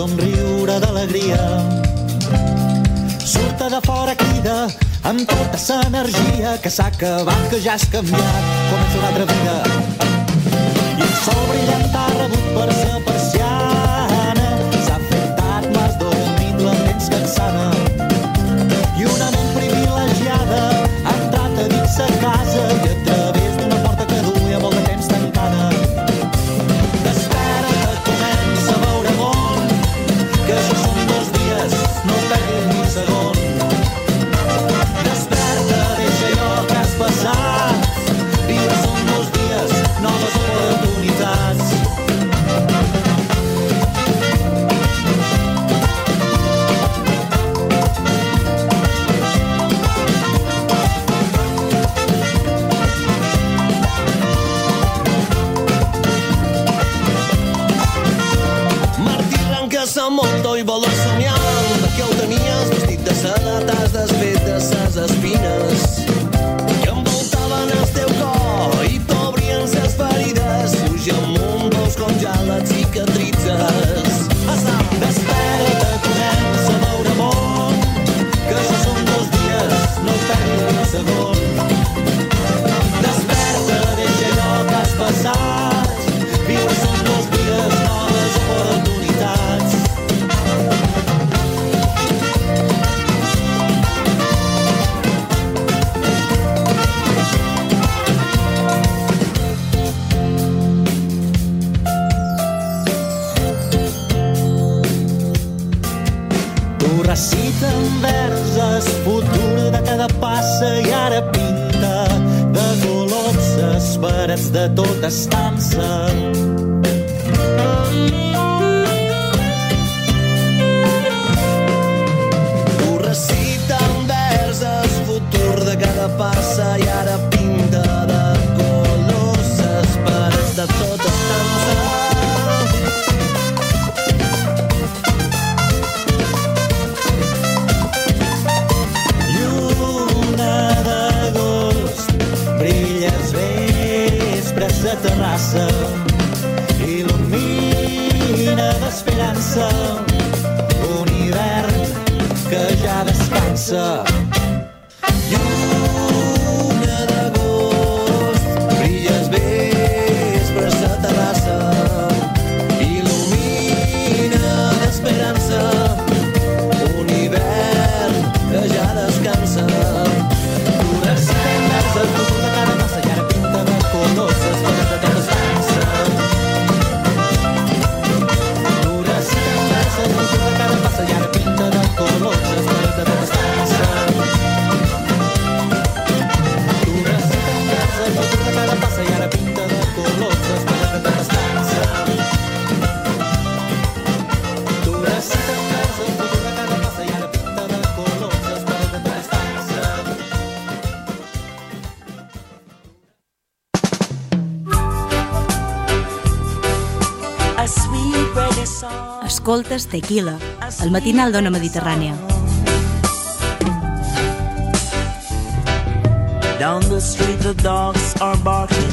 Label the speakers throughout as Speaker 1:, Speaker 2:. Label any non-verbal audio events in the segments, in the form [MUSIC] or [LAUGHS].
Speaker 1: somriure d'alegria. Surta de fora, crida, amb tota sa energia, que s'ha acabat, que ja has canviat, comença una altra vida. I el sol brillant t'ha rebut per sa parets de tota estança.
Speaker 2: up.
Speaker 3: Escoltes Tequila, el matinal d'Ona Mediterrània.
Speaker 2: Down the street the dogs are barking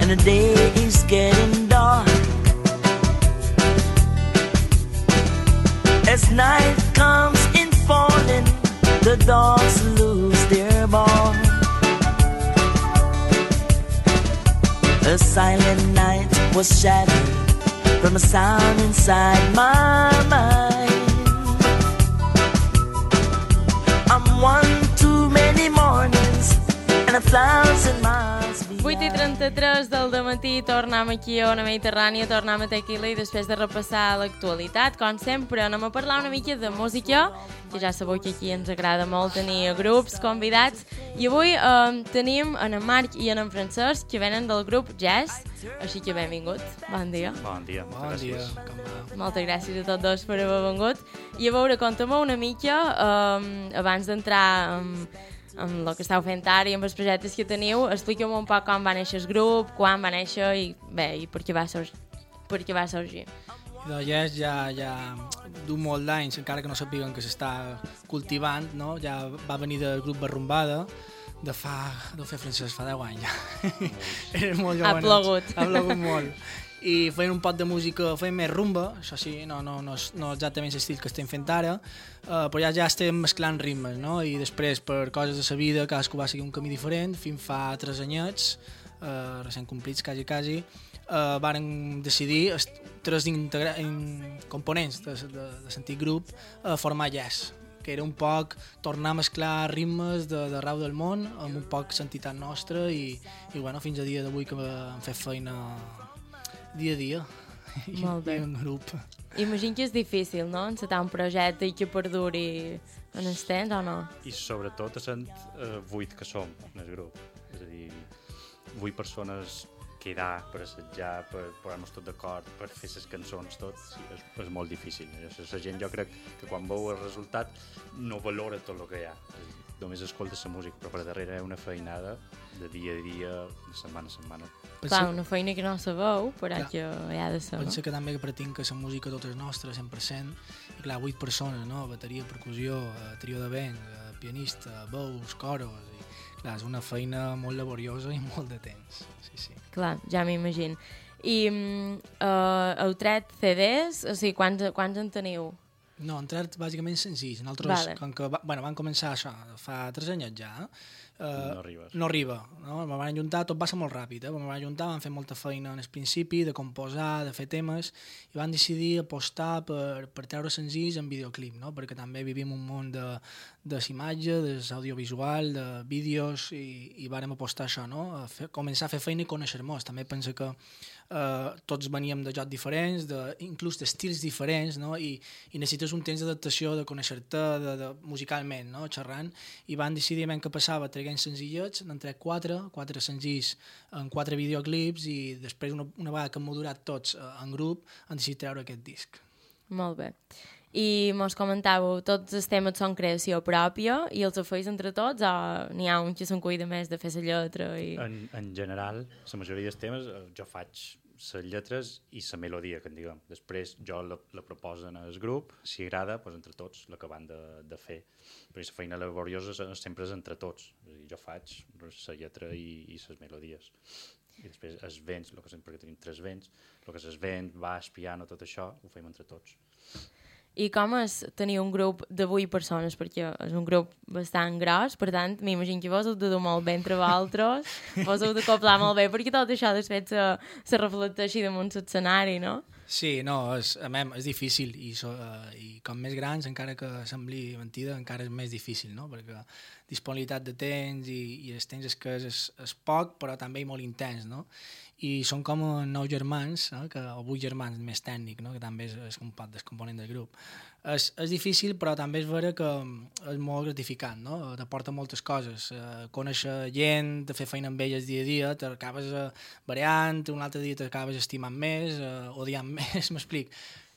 Speaker 2: and the day is getting dark. As night comes in falling, the dogs lose their ball. A silent night was shattered from a sound inside my mind.
Speaker 4: 8 i 33 del matí tornem aquí a Ona Mediterrània, tornem a Tequila i després de repassar l'actualitat, com sempre, anem a parlar una mica de música, que ja sabeu que aquí ens agrada molt tenir grups convidats, i avui eh, tenim en en Marc i en en Francesc, que venen del grup Jazz, així que benvinguts, bon dia.
Speaker 5: Bon dia, moltes
Speaker 6: Bon dia,
Speaker 5: gràcies.
Speaker 6: va?
Speaker 4: Moltes gràcies a tots dos per haver vengut. I a veure, conta'm una mica, um, abans d'entrar amb, amb el que esteu fent ara i amb els projectes que teniu, expliqueu un poc com va néixer el grup, quan va néixer i bé, i per què va sorgir. Per què va sorgir.
Speaker 6: De Yes ja, ja du molt d'anys, encara que no sapiguen que s'està cultivant, no? ja va venir del grup Barrumbada, de fa, deu fer francès, fa 10 anys ja. [LAUGHS] Era molt
Speaker 4: Ha
Speaker 6: jovenets.
Speaker 4: plogut.
Speaker 6: Ha plogut molt. I feien un pot de música, feien més rumba, això sí, no, no, no, no exactament l'estil que estem fent ara, uh, però ja ja estem mesclant ritmes, no? I després, per coses de sa vida, cadascú va seguir un camí diferent, fins fa 3 anyets, uh, recent complits, quasi, quasi, uh, varen decidir tres components de, de, de sentit grup a formar Yes, que era un poc tornar a mesclar ritmes de, de rau del món amb un poc sentitat nostra i, i bueno, fins a dia d'avui que hem fet feina dia a dia
Speaker 4: Molt bé.
Speaker 6: i en grup.
Speaker 4: Imagino que és difícil, no?, encetar un projecte i que perduri en el temps, o no?
Speaker 5: I sobretot sent eh, vuit que som en el grup. És a dir, vuit persones quedar per assetjar, per posar-nos tot d'acord, per fer les cançons, tot, sí, és, és molt difícil. La gent jo crec que quan veu el resultat no valora tot el que hi ha. És a dir, Només escolta la música, però per darrere ha una feinada de dia a dia, de setmana a setmana.
Speaker 4: Clar, una feina que no sabeu, però
Speaker 6: Clar.
Speaker 4: que hi ha de ser, no?
Speaker 6: Pensa que també pretenc que la música tota és nostra, 100%, i clar, 8 persones, no? Bateria, percussió, eh, trio de vent, eh, pianista, veus, coros, i clar, és una feina molt laboriosa i [LAUGHS] molt de temps. Sí, sí.
Speaker 4: Clar, ja m'imagino. I uh, heu tret CDs? O sigui, quants, quants en teniu?
Speaker 6: No, han tret bàsicament senzills. Nosaltres,
Speaker 4: Vale.
Speaker 6: com que va, bueno, van començar això fa 3 anys ja, eh,
Speaker 5: No arribes.
Speaker 6: no arriba. No? Me van ajuntar, tot va ser molt ràpid, eh? me van ajuntar, van fer molta feina en el principi, de composar, de fer temes, i van decidir apostar per, per treure senzills en videoclip, no? perquè també vivim un món de, de imatge, de l'audiovisual, de vídeos, i, i vàrem apostar a això, no? a fer, començar a fer feina i conèixer-nos. També penso que eh, tots veníem de jocs diferents, de, inclús d'estils diferents, no? I, i necessites un temps d'adaptació, de conèixer-te de, de, musicalment, no? xerrant, i van decidir que passava traient senzillets, n'han tret quatre, quatre senzills en quatre videoclips, i després, una, una vegada que hem madurat tots eh, en grup, han decidit treure aquest disc.
Speaker 4: Molt bé. I mos comentàveu, tots els temes són creació pròpia i els feis entre tots o n'hi ha un que se'n cuida més de fer la lletra? I...
Speaker 5: En, en general, la majoria dels temes eh, jo faig les lletres i la melodia, que en diguem. Després jo la, la proposen al grup, si agrada, doncs entre tots l'acabem de, de fer. Però la feina laboriosa se- sempre és entre tots. És dir, jo faig la lletra i, i les melodies. I després els vents, el que sempre que tenim tres vents, el que és el vent, baix, piano, tot això, ho fem entre tots.
Speaker 4: I com és tenir un grup de 8 persones? Perquè és un grup bastant gros, per tant, m'imagino que vos heu de dur molt bé entre vosaltres, [LAUGHS] vos heu de coplar molt bé, perquè tot això després se, se reflecteixi damunt l'escenari, no?
Speaker 6: Sí, no, és, a mem, és difícil i, so, uh, i com més grans, encara que sembli mentida, encara és més difícil, no? perquè disponibilitat de temps i, i el temps és que és, és poc, però també molt intens, no? I són com nou germans, no? que, o vuit germans més tècnic, no? que també és, és un pot descomponent del grup. És, és difícil, però també és vera que és molt gratificant, no? t'aporta moltes coses. Eh, conèixer gent, de fer feina amb elles dia a dia, t'acabes eh, variant, un altre dia t'acabes estimant més, eh, odiant [LAUGHS] més, m'explic.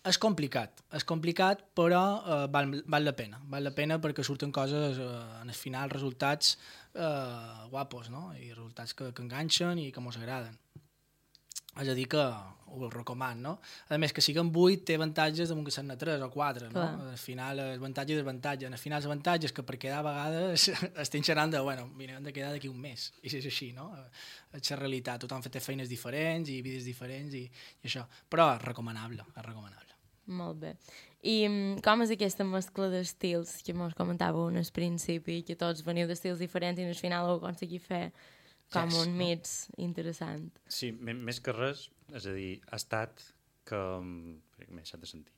Speaker 6: És complicat, és complicat, però eh, val, val la pena. Val la pena perquè surten coses, eh, en el final, resultats eh, guapos, no? I resultats que, que enganxen i que mos agraden. És a dir que ho recomano, no? A més, que siguin 8 té avantatges damunt que siguin 3 o 4, no?
Speaker 4: Clar.
Speaker 6: Al final, el avantatge i desavantatge. Al final, l'avantatge és que per quedar a vegades [LAUGHS] estem xerrant de, bueno, mira, hem de quedar d'aquí un mes. I és així, no? És la realitat. Tothom fet feines diferents i vídeos diferents i, i això. Però és recomanable, és recomanable.
Speaker 4: Molt bé. I mm, com és aquesta mescla d'estils que mos comentàveu en el principi, que tots veniu d'estils diferents i al final heu aconseguit fer com
Speaker 6: Yes,
Speaker 4: un mix interessant.
Speaker 5: Sí, més que res, és a dir, ha estat que... M'he deixat de sentir.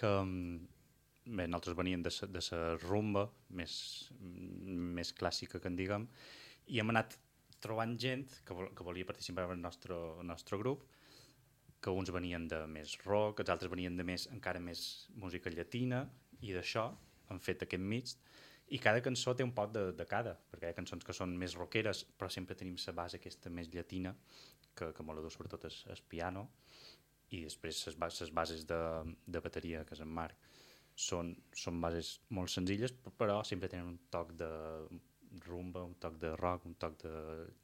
Speaker 5: Que bé, nosaltres veníem de sa, de sa rumba més, més clàssica, que en diguem, i hem anat trobant gent que, vol, que volia participar en el nostre, el nostre grup, que uns venien de més rock, els altres venien de més, encara més música llatina, i d'això han fet aquest mig, i cada cançó té un poc de, de cada, perquè hi ha cançons que són més rockeres, però sempre tenim la base aquesta més llatina, que, que molt dur sobretot és, és piano, i després les, bases, bases de, de bateria, que és en Marc, són, són bases molt senzilles, però sempre tenen un toc de rumba, un toc de rock, un toc de,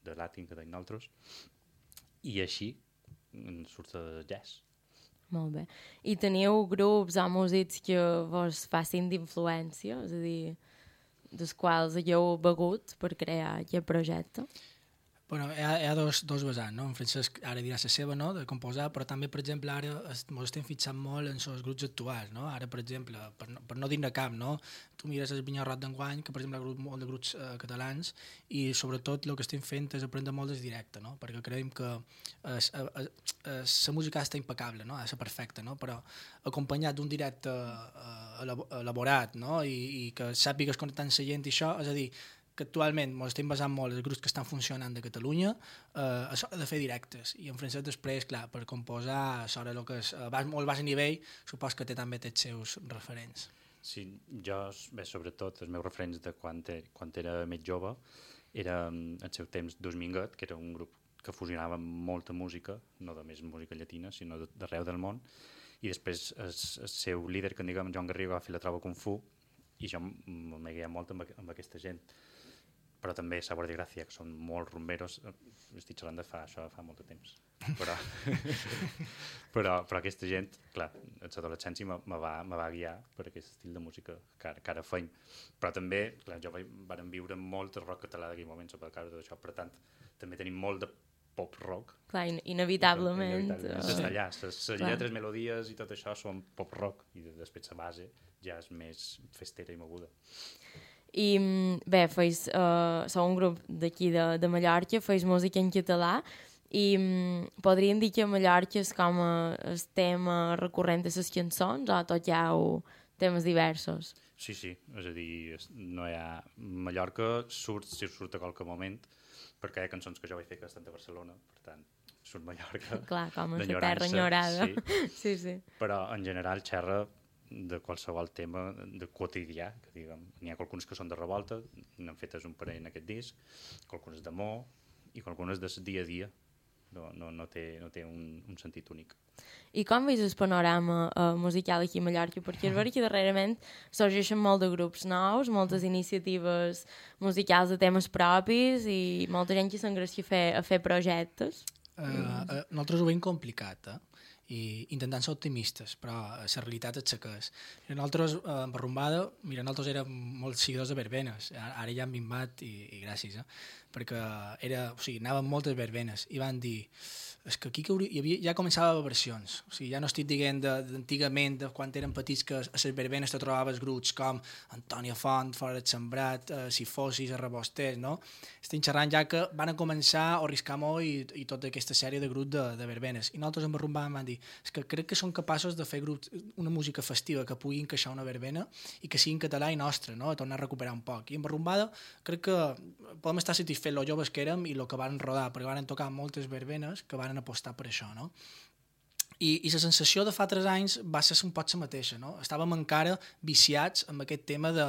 Speaker 5: de latin que tenim nosaltres, i així en surt el jazz.
Speaker 4: Molt bé. I teniu grups o músics que vos facin d'influència? És a dir, dels quals hagueu begut per crear aquest projecte?
Speaker 6: Bueno, hi ha, hi ha dos, dos vessants, no? En Francesc ara dirà la seva, no?, de composar, però també, per exemple, ara ens estem fixant molt en els grups actuals, no? Ara, per exemple, per no, per no dir-ne cap, no? Tu mires el Vinyarrot d'enguany, que, per exemple, hi ha molt de grups eh, catalans, i sobretot el que estem fent és aprendre molt des directe, no? Perquè creiem que la música està impecable, no? Ha de ser perfecta, no? Però acompanyat d'un directe eh, elabo- elaborat, no? I, i que sàpigues amb la gent i això, és a dir, que actualment ens estem basant molt els grups que estan funcionant de Catalunya eh, això de fer directes. I en francès després, clar, per composar sobre el que és eh, bas, molt baix nivell supos que té també té els seus referents.
Speaker 5: Sí, jo, bé, sobretot, els meus referents de quan, te, quan era més jove era mm, el seu temps Minguet, que era un grup que fusionava molta música, no només música llatina, sinó d'arreu del món, i després el, el seu líder, que en diguem, Joan Garriga, va fer la troba Kung Fu, i jo m'he guiat molt amb, amb aquesta gent. Però també Sabor de Gràcia, que són molt rumberos, estic xerrant de fa, això fa molt de temps. Però, [LAUGHS] però, però aquesta gent, clar, en l'adolescència me, me, va, me va guiar per aquest estil de música que, que ara feim. Però també, clar, jo varen viure molt de rock català d'aquell moment, per causa d'això, per tant, també tenim molt de pop rock.
Speaker 4: Clar, in inevitablement.
Speaker 5: Inevitablement. Està allà, les, lletres, melodies i tot això són pop rock, i de- després la base ja és més festera i moguda.
Speaker 4: I mm, bé, feis, uh, sou un grup d'aquí de, de Mallorca, feis música en català i mm, podríem dir que a Mallorca és com a, el tema recurrent de les cançons o tot hi ha temes diversos?
Speaker 5: Sí, sí, és a dir, no hi ha... Mallorca surt, si surt a qualque moment, perquè hi ha cançons que jo vaig fer que estan de Barcelona, per tant, surt Mallorca.
Speaker 4: Clar, com a terra enyorada.
Speaker 5: Sí, [LAUGHS]
Speaker 4: sí, sí.
Speaker 5: però en general xerra de qualsevol tema de quotidià, que diguem. N'hi ha qualcuns que són de revolta, n'han fetes un parell en aquest disc, qualcuns d'amor i qualcunes de dia a dia. No, no, no té, no té un, un sentit únic.
Speaker 4: I com veus el panorama uh, musical aquí a Mallorca? Perquè és veritat que darrerament sorgeixen molt de grups nous, moltes iniciatives musicals de temes propis i molta gent que s'engràcia a fer, a fer projectes.
Speaker 6: Uh, uh, nosaltres ho veiem complicat, eh? I intentant ser optimistes, però la realitat és que és. Mira, nosaltres, eh, en Barrumbada, mira, nosaltres érem molt seguidors de verbenes, ara, ja hem minvat i, i gràcies, eh? Perquè era, o sigui, anaven moltes verbenes i van dir, és que aquí que hi havia, ja començava versions, o sigui, ja no estic dient de- d'antigament, de, quan eren petits, que a les verbenes te trobaves grups com Antònia Font, Fora de Sembrat, eh, Si fossis, Arrebosters, no? Estic xerrant ja que van a començar o Riscamó i, i tota aquesta sèrie de grups de, de verbenes. I nosaltres en Barrumbà vam dir, és que crec que són capaços de fer grups, una música festiva que pugui encaixar una verbena i que sigui en català i nostre, no? A tornar a recuperar un poc. I en Barrumbada crec que podem estar satisfets lo joves que érem i lo que van rodar, perquè van tocar moltes verbenes que van apostar per això, no? I, i la sensació de fa tres anys va ser un poc la mateixa, no? Estàvem encara viciats amb aquest tema de,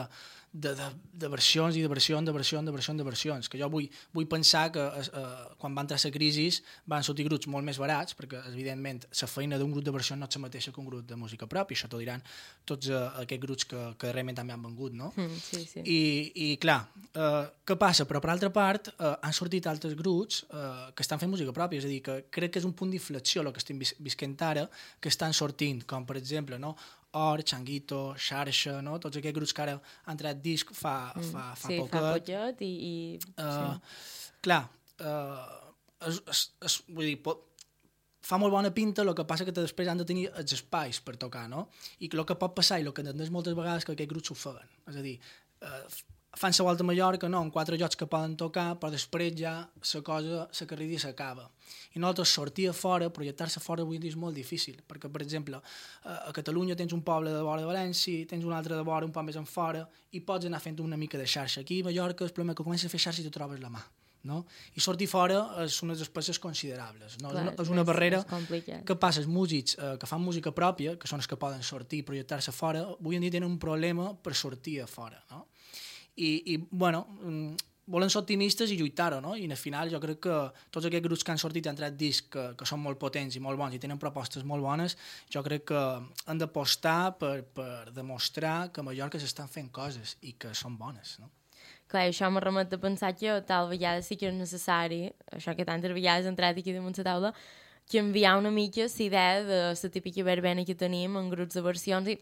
Speaker 6: de, de, de versions i de versions, de versions, de versions, de versions, que jo vull, vull pensar que eh, quan va entrar la crisi van sortir grups molt més barats, perquè evidentment la feina d'un grup de versions no és la mateixa que un grup de música pròpia, això t'ho diran tots eh, aquests grups que, que realment també han vengut, no?
Speaker 4: Mm, sí, sí.
Speaker 6: I, i clar, eh, què passa? Però per altra part, eh, han sortit altres grups eh, que estan fent música pròpia, és a dir, que crec que és un punt d'inflexió el que estem vis visquent ara, que estan sortint, com per exemple, no? Or, Changuito, Xarxa, no? tots aquests grups que ara han entrat disc fa, fa, fa
Speaker 4: sí,
Speaker 6: poquet.
Speaker 4: fa poquet i... i
Speaker 6: Uh,
Speaker 4: sí.
Speaker 6: Clar, uh, es, es, es, vull dir, pot, fa molt bona pinta, el que passa que després han de tenir els espais per tocar, no? I el que pot passar i el que entendeix moltes vegades és que aquests grups s'ofeguen. És a dir, uh, fan la volta a Mallorca, no, en quatre llocs que poden tocar, però després ja la cosa, la carrera s'acaba. I nosaltres sortir a fora, projectar-se fora avui és molt difícil, perquè, per exemple, a Catalunya tens un poble de vora de València, tens un altre de vora un poc més en fora, i pots anar fent una mica de xarxa. Aquí a Mallorca el problema és que comences a fer xarxa i te trobes la mà. No? I sortir fora és unes despeses considerables. No?
Speaker 4: Clar,
Speaker 6: és, una, és una barrera
Speaker 4: complicat.
Speaker 6: que passa, els músics eh, que fan música pròpia, que són els que poden sortir i projectar-se fora, avui en dia tenen un problema per sortir a fora. No? I, i bueno, mm, volen ser optimistes i lluitar-ho, no? I al final jo crec que tots aquests grups que han sortit i han tret discs que, que són molt potents i molt bons i tenen propostes molt bones, jo crec que han d'apostar per, per demostrar que a Mallorca s'estan fent coses i que són bones, no?
Speaker 4: Clar, això me remet a pensar que tal vegada sí que és necessari, això que tantes vegades he entrat aquí damunt la taula, canviar una mica la idea de la típica verbena que tenim en grups de versions i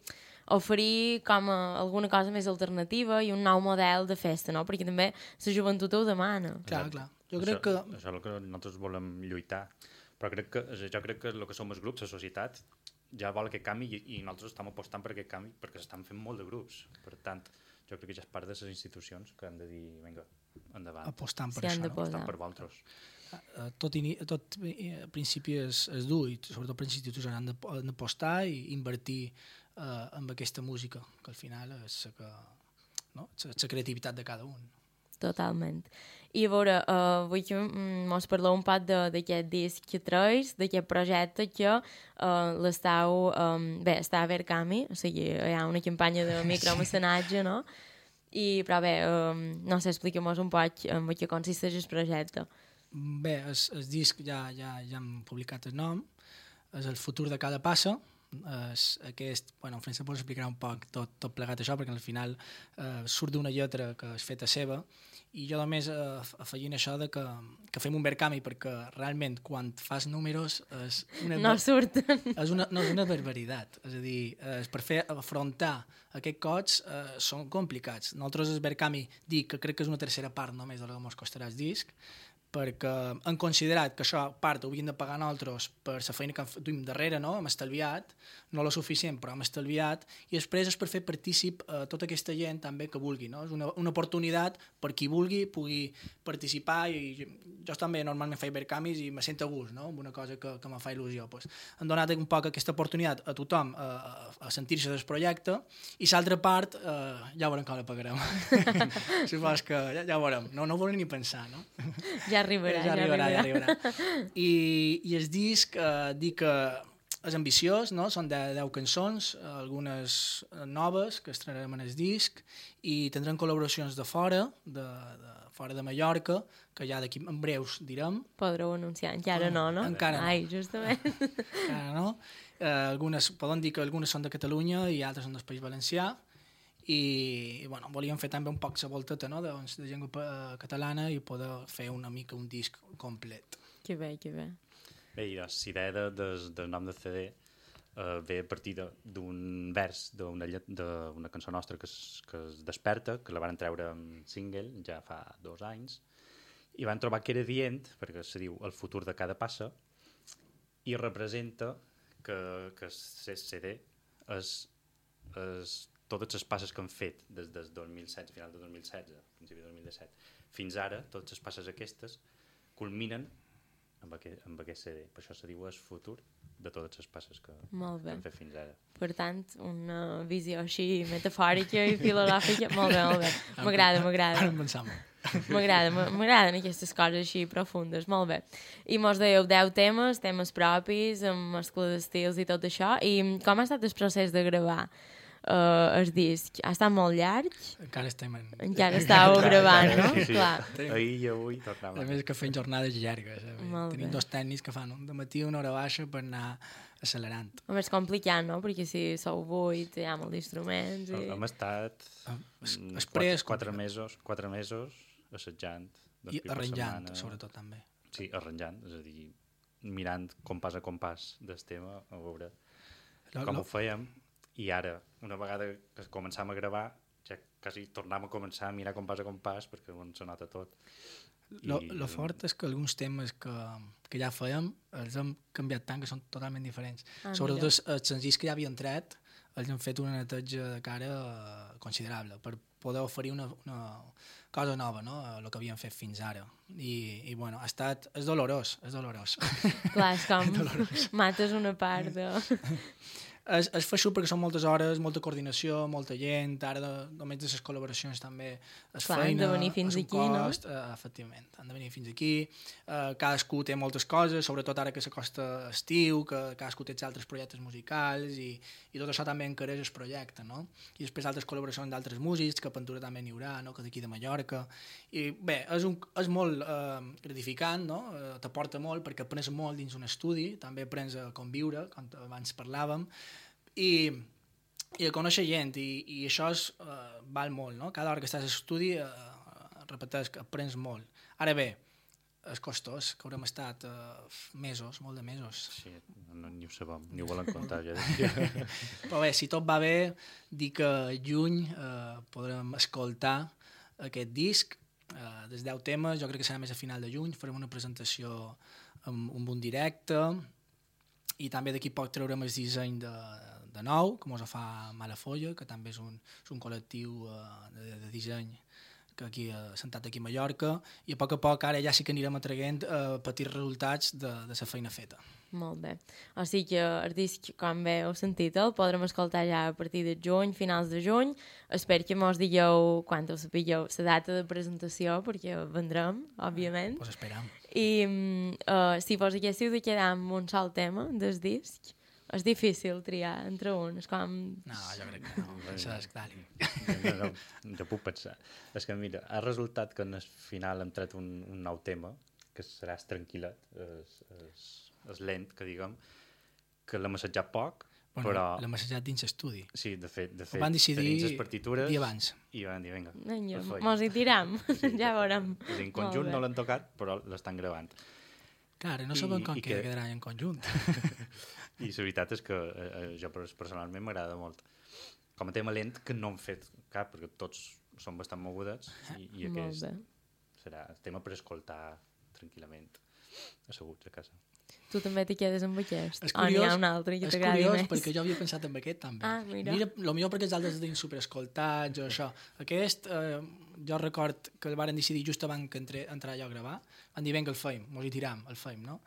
Speaker 4: oferir com a alguna cosa més alternativa i un nou model de festa, no? Perquè també la joventut ho demana.
Speaker 6: Clar, clar. Jo
Speaker 5: això,
Speaker 6: crec que...
Speaker 5: Això és el que nosaltres volem lluitar. Però crec que, jo crec que el que som els grups, la societat, ja vol aquest canvi i, i nosaltres estem apostant per aquest canvi perquè s'estan fent molt de grups. Per tant, jo crec que ja és part de les institucions que han de dir, vinga, endavant.
Speaker 6: Apostant per
Speaker 4: Sí,
Speaker 6: això, no?
Speaker 5: Apostant per vosaltres.
Speaker 6: Eh, tot, ini, tot eh, a principi és, és dur i sobretot per institucions han de- han d'apostar i invertir eh, en aquesta música, que al final és la que, no? la, la creativitat de cada un.
Speaker 4: Totalment. I a veure, uh, vull que mm, mos parleu un poc d'aquest disc que treus, d'aquest projecte que uh, l'estàu... Um, bé, està a Verkami, o sigui, hi ha una campanya de [LAUGHS] micromecenatge, no? I, però bé, um, no sé, explica-mos un poc en què consisteix el projecte.
Speaker 6: Bé, el, el disc ja, ja, ja hem publicat el nom, és el futur de cada passa, és aquest, bueno, en Francesc pot explicar un poc tot, tot plegat això, perquè al final eh, surt d'una lletra que és feta seva, i jo només eh, afegint això de que, que fem un Verkami, perquè realment quan fas números és una,
Speaker 4: No surten.
Speaker 6: és una, no, és una barbaritat. És a dir, eh, per fer afrontar aquests cots eh, són complicats. Nosaltres, el Verkami, dic que crec que és una tercera part només de la que ens costarà el disc, perquè han considerat que això part ho havíem de pagar nosaltres per la feina que duim darrere, no? hem estalviat, no lo suficient, però hem estalviat, i després és per fer partícip a tota aquesta gent també que vulgui. No? És una, una oportunitat per qui vulgui pugui participar i jo també normalment faig vercamis i me sento a gust, no? una cosa que, que me fa il·lusió. Pues, han donat un poc aquesta oportunitat a tothom a, a, sentir-se del projecte i l'altra part eh, ja veurem com la pagarem. [LAUGHS] Supos que ja, ja veurem. No, no ho ni pensar, no?
Speaker 4: Ja arribarà,
Speaker 6: ja arribarà, ja arribarà. I, i el disc, eh, dic que és ambiciós, no? són 10, 10 cançons, algunes noves que estrenarem en el disc, i tindrem col·laboracions de fora, de, de fora de Mallorca, que ja d'aquí en breus direm,
Speaker 4: Podreu anunciar, encara no, no?
Speaker 6: Encara no.
Speaker 4: Ai, justament. [LAUGHS]
Speaker 6: encara no? Eh, algunes, poden dir que algunes són de Catalunya i altres són del País Valencià, i, i bueno, volíem fer també un poc la volteta no? de, doncs, de llengua eh, catalana i poder fer una mica un disc complet.
Speaker 4: que bé, que bé.
Speaker 5: Bé, i la idea de, de, del nom de CD eh, ve a partir d'un vers d'una cançó nostra que es, que es desperta, que la van treure en single ja fa dos anys, i van trobar que era dient, perquè se diu el futur de cada passa, i representa que, que el CD és, és totes les passes que han fet des del 2016, final de 2016, principi de 2017, fins ara, totes les passes aquestes culminen amb aquest, amb aquest CD. Per això se diu el futur de totes les passes que,
Speaker 4: Molt
Speaker 5: que
Speaker 4: bé.
Speaker 5: hem fet fins ara.
Speaker 4: Per tant, una visió així metafòrica i filosòfica. Molt bé, molt bé. M'agrada, m'agrada.
Speaker 6: Ara en pensam.
Speaker 4: M'agrada, m'a- m'agraden aquestes coses així profundes, molt bé. I mos dèieu 10 temes, temes propis, amb mescla d'estils i tot això. I com ha estat el procés de gravar uh, el disc? Ha estat molt llarg?
Speaker 6: Encara estem en...
Speaker 4: Encara estàveu gravant, no?
Speaker 5: Sí, sí.
Speaker 4: Clar.
Speaker 5: Ahir i avui
Speaker 6: A
Speaker 5: tornàvem.
Speaker 6: més que fem jornades llargues. Eh?
Speaker 4: Molt
Speaker 6: Tenim
Speaker 4: bé.
Speaker 6: dos tècnics que fan un de matí una hora baixa per anar accelerant.
Speaker 4: Home, és complicat, no? Perquè si sou vuit, hi ha molts instruments i...
Speaker 5: Hem estat
Speaker 6: es-
Speaker 5: mm,
Speaker 6: després,
Speaker 5: quatre, quatre mesos, quatre mesos assajant. dos
Speaker 6: I arranjant,
Speaker 5: setmana.
Speaker 6: sobretot, també.
Speaker 5: Sí, arranjant, és a dir, mirant compàs a compàs del tema, a veure com
Speaker 6: lo-
Speaker 5: ho fèiem, i ara, una vegada que començàvem a gravar, ja quasi tornàvem a començar a mirar compàs a compàs, perquè on se nota tot.
Speaker 6: Lo, lo fort és que alguns temes que, que ja fèiem els hem canviat tant que són totalment diferents.
Speaker 4: Ah,
Speaker 6: Sobretot
Speaker 4: mira.
Speaker 6: els, els senzills que ja havien tret els hem fet una neteja de cara eh, considerable per poder oferir una, una cosa nova, no? el que havíem fet fins ara. I, i bueno, ha estat... És dolorós, és dolorós.
Speaker 4: Clar, és [LAUGHS] com mates una part de... [LAUGHS]
Speaker 6: és, és feixut perquè són moltes hores, molta coordinació, molta gent, ara de, només de les col·laboracions també és
Speaker 4: Clar,
Speaker 6: feina,
Speaker 4: han de venir fins
Speaker 6: és un
Speaker 4: aquí, no?
Speaker 6: cost, eh, efectivament, han de venir fins aquí, eh, cadascú té moltes coses, sobretot ara que s'acosta estiu, que cadascú té altres projectes musicals i, i tot això també encareix el projecte, no? I després altres col·laboracions d'altres músics, que a també n'hi haurà, no? que d'aquí de Mallorca, i bé, és, un, és molt eh, gratificant, no? Eh, t'aporta molt perquè aprens molt dins un estudi, també aprens a conviure, com abans parlàvem, i, i a conèixer gent, i, i això és, uh, val molt, no? Cada hora que estàs a l'estudi, uh, repeteix que aprens molt. Ara bé, és costós, que haurem estat uh, mesos, molt de mesos.
Speaker 5: Sí, no, ni ho sabem, ni ho volen contar ja. [LAUGHS]
Speaker 6: Però bé, si tot va bé, dir que juny uh, podrem escoltar aquest disc, uh, dels 10 temes, jo crec que serà més a final de juny, farem una presentació amb, un directe, i també d'aquí poc traurem el disseny de, de nou, com us fa Malafolla, que també és un, és un col·lectiu uh, de, de disseny que aquí ha uh, sentat aquí a Mallorca, i a poc a poc ara ja sí que anirem atraient uh, petits resultats de, de la feina feta.
Speaker 4: Molt bé. O sigui que el disc, com bé heu sentit, el podrem escoltar ja a partir de juny, finals de juny. Espero que mos digueu, quan ho sapigueu, la data de presentació, perquè vendrem, òbviament.
Speaker 6: Pues esperam.
Speaker 4: I uh, si vos haguéssiu de quedar amb un sol tema del disc, és difícil triar entre un, és com...
Speaker 6: No, jo crec que no, això és clar.
Speaker 5: No, no, no puc pensar. És que, mira, ha resultat que en el final hem tret un, un nou tema, que serà tranquil·let, és, és, és lent, que diguem, que l'hem assajat poc,
Speaker 6: Bueno,
Speaker 5: però...
Speaker 6: l'hem assajat dins estudi.
Speaker 5: Sí, de fet, de
Speaker 6: Ho
Speaker 5: fet
Speaker 6: van decidir
Speaker 5: tenim les partitures
Speaker 6: dia abans.
Speaker 5: i van dir, vinga,
Speaker 4: mos hi tiram,
Speaker 5: Sí, [LAUGHS]
Speaker 4: ja veurem.
Speaker 5: És en conjunt no l'han tocat, però l'estan gravant.
Speaker 6: Clar, no
Speaker 5: I-
Speaker 6: sabem com
Speaker 5: i
Speaker 6: que
Speaker 5: que-
Speaker 6: quedarà en conjunt. [LAUGHS]
Speaker 5: I la veritat és que eh, eh, jo pers- personalment m'agrada molt. Com a tema lent, que no hem fet cap, perquè tots són bastant mogudets, i, i aquest serà el tema per escoltar tranquil·lament, asseguts a casa.
Speaker 4: Tu també t'hi quedes amb aquest?
Speaker 6: És
Speaker 4: o n'hi
Speaker 6: curiós,
Speaker 4: ha un altre que
Speaker 6: és
Speaker 4: t'agradi
Speaker 6: curiós
Speaker 4: més?
Speaker 6: perquè jo havia pensat en aquest també.
Speaker 4: Ah, mira.
Speaker 6: mira lo millor perquè els altres els super escoltats o això. Aquest, eh, jo record que el varen decidir just abans que entre, entrar jo a gravar, van dir, vinga, el feim, mos hi tiram, el feim, no?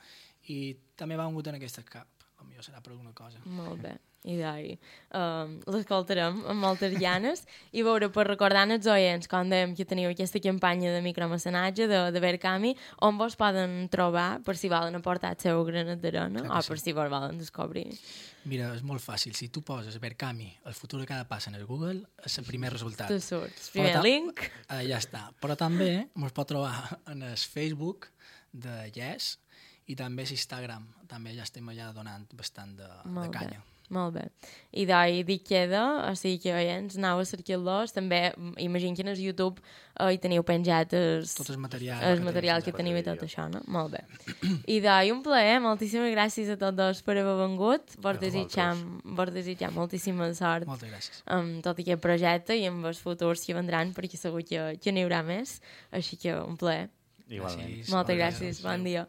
Speaker 6: I també va vengut en aquesta cap. Millor serà per alguna cosa.
Speaker 4: Molt bé. I d'ahir um, l'escoltarem amb moltes ganes i veure per recordar als oients com dèiem que teniu aquesta campanya de micromecenatge de, de Verkami on vos poden trobar per si volen aportar el seu granet d'arena o per
Speaker 6: sí.
Speaker 4: si vos volen descobrir
Speaker 6: Mira, és molt fàcil. Si tu poses Verkami, el futur de cada passa en el Google, és el primer resultat.
Speaker 4: tu surts,
Speaker 6: Però
Speaker 4: primer
Speaker 6: ta-
Speaker 4: link
Speaker 6: Eh, ja està. Però també ens pot trobar en el Facebook de Yes i també l'Instagram. També ja estem allà donant bastant de, de
Speaker 4: Molt bé.
Speaker 6: canya.
Speaker 4: Molt bé. I d'ahir dic queda, o sigui que oients, anau a cercar-los. També, imagino que en el YouTube eh, hi teniu penjat els,
Speaker 6: Tot el material
Speaker 4: el
Speaker 6: que
Speaker 4: material
Speaker 6: tenim
Speaker 4: que
Speaker 5: sense
Speaker 4: teniu i tot això, no? Molt bé. [CLEARS THROAT] I d'ahir un plaer, moltíssimes gràcies a tots dos per haver vengut. Vos desitjam, vos desitjam moltíssima sort
Speaker 6: Moltes gràcies.
Speaker 4: amb tot aquest projecte i amb els futurs que vendran, perquè segur que, que n'hi haurà més. Així que un plaer.
Speaker 5: Igualment.
Speaker 6: Gràcies.
Speaker 4: Moltes
Speaker 6: gràcies.
Speaker 4: Bon dia.